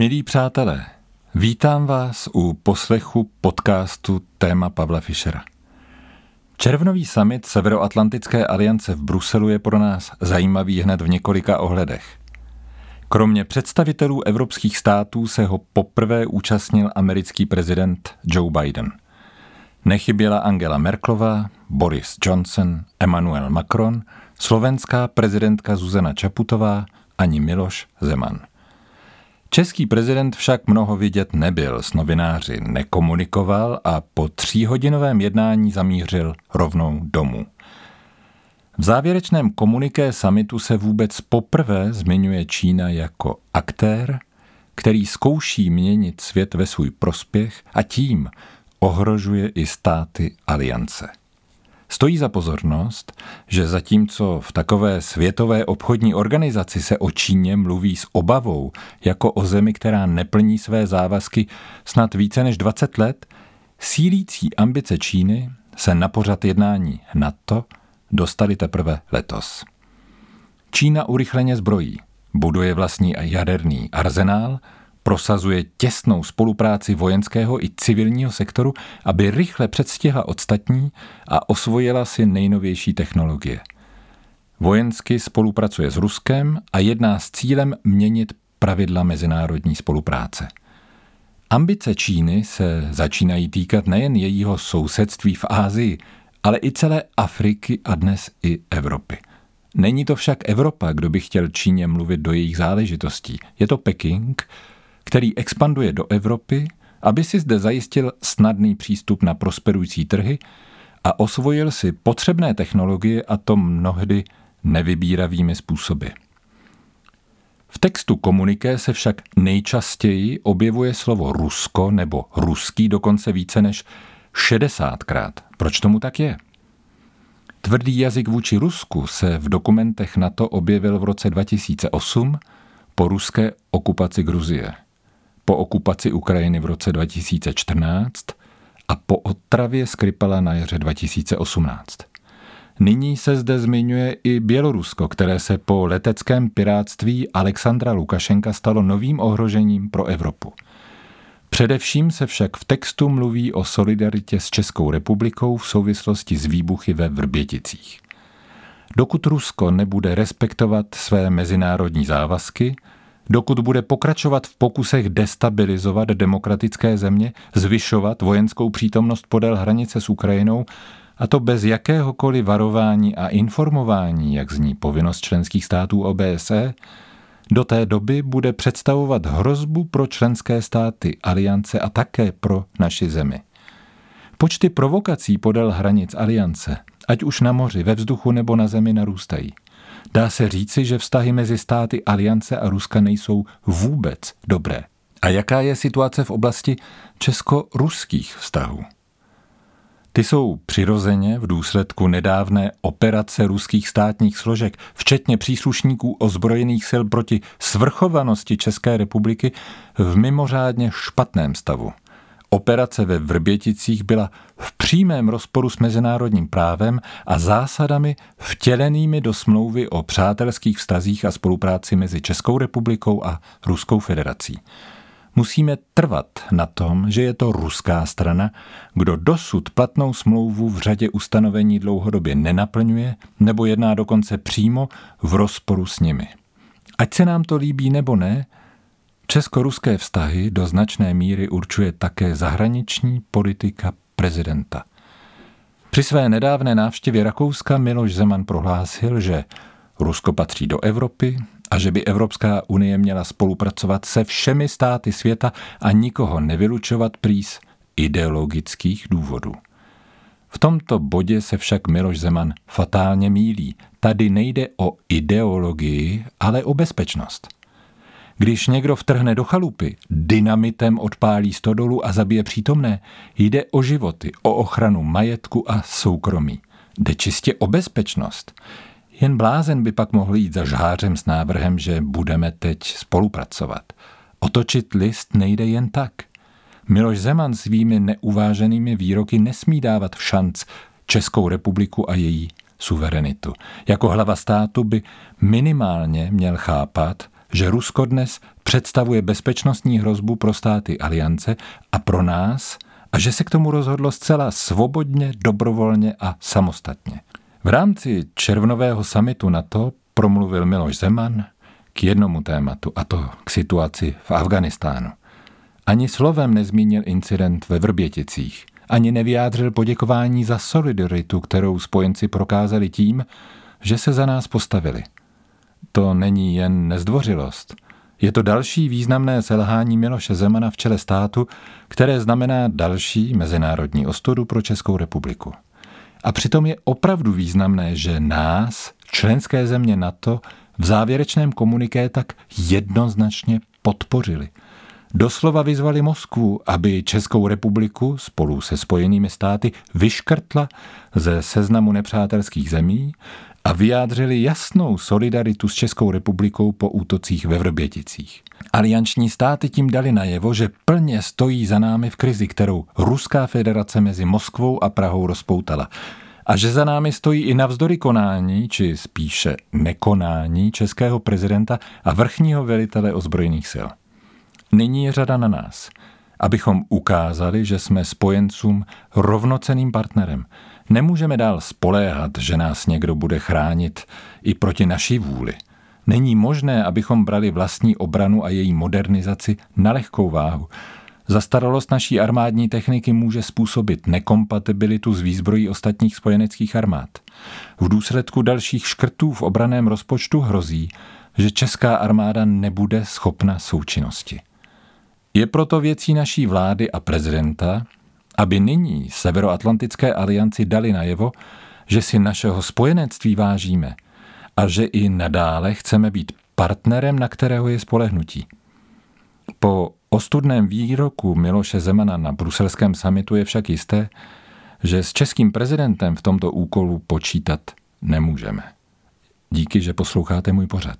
Milí přátelé, vítám vás u poslechu podcastu Téma Pavla Fischera. Červnový summit Severoatlantické aliance v Bruselu je pro nás zajímavý hned v několika ohledech. Kromě představitelů evropských států se ho poprvé účastnil americký prezident Joe Biden. Nechyběla Angela Merklová, Boris Johnson, Emmanuel Macron, slovenská prezidentka Zuzana Čaputová ani Miloš Zeman. Český prezident však mnoho vidět nebyl, s novináři nekomunikoval a po tříhodinovém jednání zamířil rovnou domů. V závěrečném komuniké samitu se vůbec poprvé zmiňuje Čína jako aktér, který zkouší měnit svět ve svůj prospěch a tím ohrožuje i státy aliance. Stojí za pozornost, že zatímco v takové světové obchodní organizaci se o Číně mluví s obavou jako o zemi, která neplní své závazky snad více než 20 let, sílící ambice Číny se na pořad jednání NATO dostali teprve letos. Čína urychleně zbrojí, buduje vlastní jaderný arzenál prosazuje těsnou spolupráci vojenského i civilního sektoru, aby rychle předstihla ostatní a osvojila si nejnovější technologie. Vojensky spolupracuje s Ruskem a jedná s cílem měnit pravidla mezinárodní spolupráce. Ambice Číny se začínají týkat nejen jejího sousedství v Ázii, ale i celé Afriky a dnes i Evropy. Není to však Evropa, kdo by chtěl Číně mluvit do jejich záležitostí. Je to Peking, který expanduje do Evropy, aby si zde zajistil snadný přístup na prosperující trhy a osvojil si potřebné technologie a to mnohdy nevybíravými způsoby. V textu komuniké se však nejčastěji objevuje slovo Rusko nebo ruský dokonce více než 60krát. Proč tomu tak je? Tvrdý jazyk vůči Rusku se v dokumentech NATO objevil v roce 2008 po ruské okupaci Gruzie po okupaci Ukrajiny v roce 2014 a po otravě Skripala na jaře 2018. Nyní se zde zmiňuje i Bělorusko, které se po leteckém piráctví Alexandra Lukašenka stalo novým ohrožením pro Evropu. Především se však v textu mluví o solidaritě s Českou republikou v souvislosti s výbuchy ve Vrběticích. Dokud Rusko nebude respektovat své mezinárodní závazky, dokud bude pokračovat v pokusech destabilizovat demokratické země, zvyšovat vojenskou přítomnost podél hranice s Ukrajinou, a to bez jakéhokoliv varování a informování, jak zní povinnost členských států OBSE, do té doby bude představovat hrozbu pro členské státy aliance a také pro naši zemi. Počty provokací podél hranic aliance, ať už na moři, ve vzduchu nebo na zemi, narůstají. Dá se říci, že vztahy mezi státy Aliance a Ruska nejsou vůbec dobré. A jaká je situace v oblasti česko-ruských vztahů? Ty jsou přirozeně v důsledku nedávné operace ruských státních složek, včetně příslušníků ozbrojených sil proti svrchovanosti České republiky, v mimořádně špatném stavu. Operace ve Vrběticích byla v přímém rozporu s mezinárodním právem a zásadami vtělenými do smlouvy o přátelských vztazích a spolupráci mezi Českou republikou a Ruskou federací. Musíme trvat na tom, že je to ruská strana, kdo dosud platnou smlouvu v řadě ustanovení dlouhodobě nenaplňuje nebo jedná dokonce přímo v rozporu s nimi. Ať se nám to líbí nebo ne, Česko-ruské vztahy do značné míry určuje také zahraniční politika prezidenta. Při své nedávné návštěvě Rakouska Miloš Zeman prohlásil, že Rusko patří do Evropy a že by Evropská unie měla spolupracovat se všemi státy světa a nikoho nevylučovat prý ideologických důvodů. V tomto bodě se však Miloš Zeman fatálně mílí. Tady nejde o ideologii, ale o bezpečnost. Když někdo vtrhne do chalupy, dynamitem odpálí stodolu a zabije přítomné, jde o životy, o ochranu majetku a soukromí. Jde čistě o bezpečnost. Jen blázen by pak mohl jít za žhářem s návrhem, že budeme teď spolupracovat. Otočit list nejde jen tak. Miloš Zeman svými neuváženými výroky nesmí dávat v šanc Českou republiku a její suverenitu. Jako hlava státu by minimálně měl chápat, že Rusko dnes představuje bezpečnostní hrozbu pro státy aliance a pro nás a že se k tomu rozhodlo zcela svobodně, dobrovolně a samostatně. V rámci červnového samitu NATO promluvil Miloš Zeman k jednomu tématu, a to k situaci v Afganistánu. Ani slovem nezmínil incident ve Vrběticích, ani nevyjádřil poděkování za solidaritu, kterou spojenci prokázali tím, že se za nás postavili. To není jen nezdvořilost. Je to další významné selhání Miloše Zemana v čele státu, které znamená další mezinárodní ostudu pro Českou republiku. A přitom je opravdu významné, že nás, členské země NATO, v závěrečném komuniké tak jednoznačně podpořili. Doslova vyzvali Moskvu, aby Českou republiku spolu se spojenými státy vyškrtla ze seznamu nepřátelských zemí a vyjádřili jasnou solidaritu s Českou republikou po útocích ve Vrběticích. Alianční státy tím dali najevo, že plně stojí za námi v krizi, kterou Ruská federace mezi Moskvou a Prahou rozpoutala a že za námi stojí i navzdory konání, či spíše nekonání českého prezidenta a vrchního velitele ozbrojených sil. Nyní je řada na nás, abychom ukázali, že jsme spojencům rovnoceným partnerem. Nemůžeme dál spoléhat, že nás někdo bude chránit i proti naší vůli. Není možné, abychom brali vlastní obranu a její modernizaci na lehkou váhu, Zastaralost naší armádní techniky může způsobit nekompatibilitu s výzbrojí ostatních spojeneckých armád. V důsledku dalších škrtů v obraném rozpočtu hrozí, že česká armáda nebude schopna součinnosti. Je proto věcí naší vlády a prezidenta, aby nyní Severoatlantické alianci dali najevo, že si našeho spojenectví vážíme a že i nadále chceme být partnerem, na kterého je spolehnutí. Po ostudném výroku Miloše Zemana na bruselském samitu je však jisté, že s českým prezidentem v tomto úkolu počítat nemůžeme. Díky, že posloucháte můj pořad.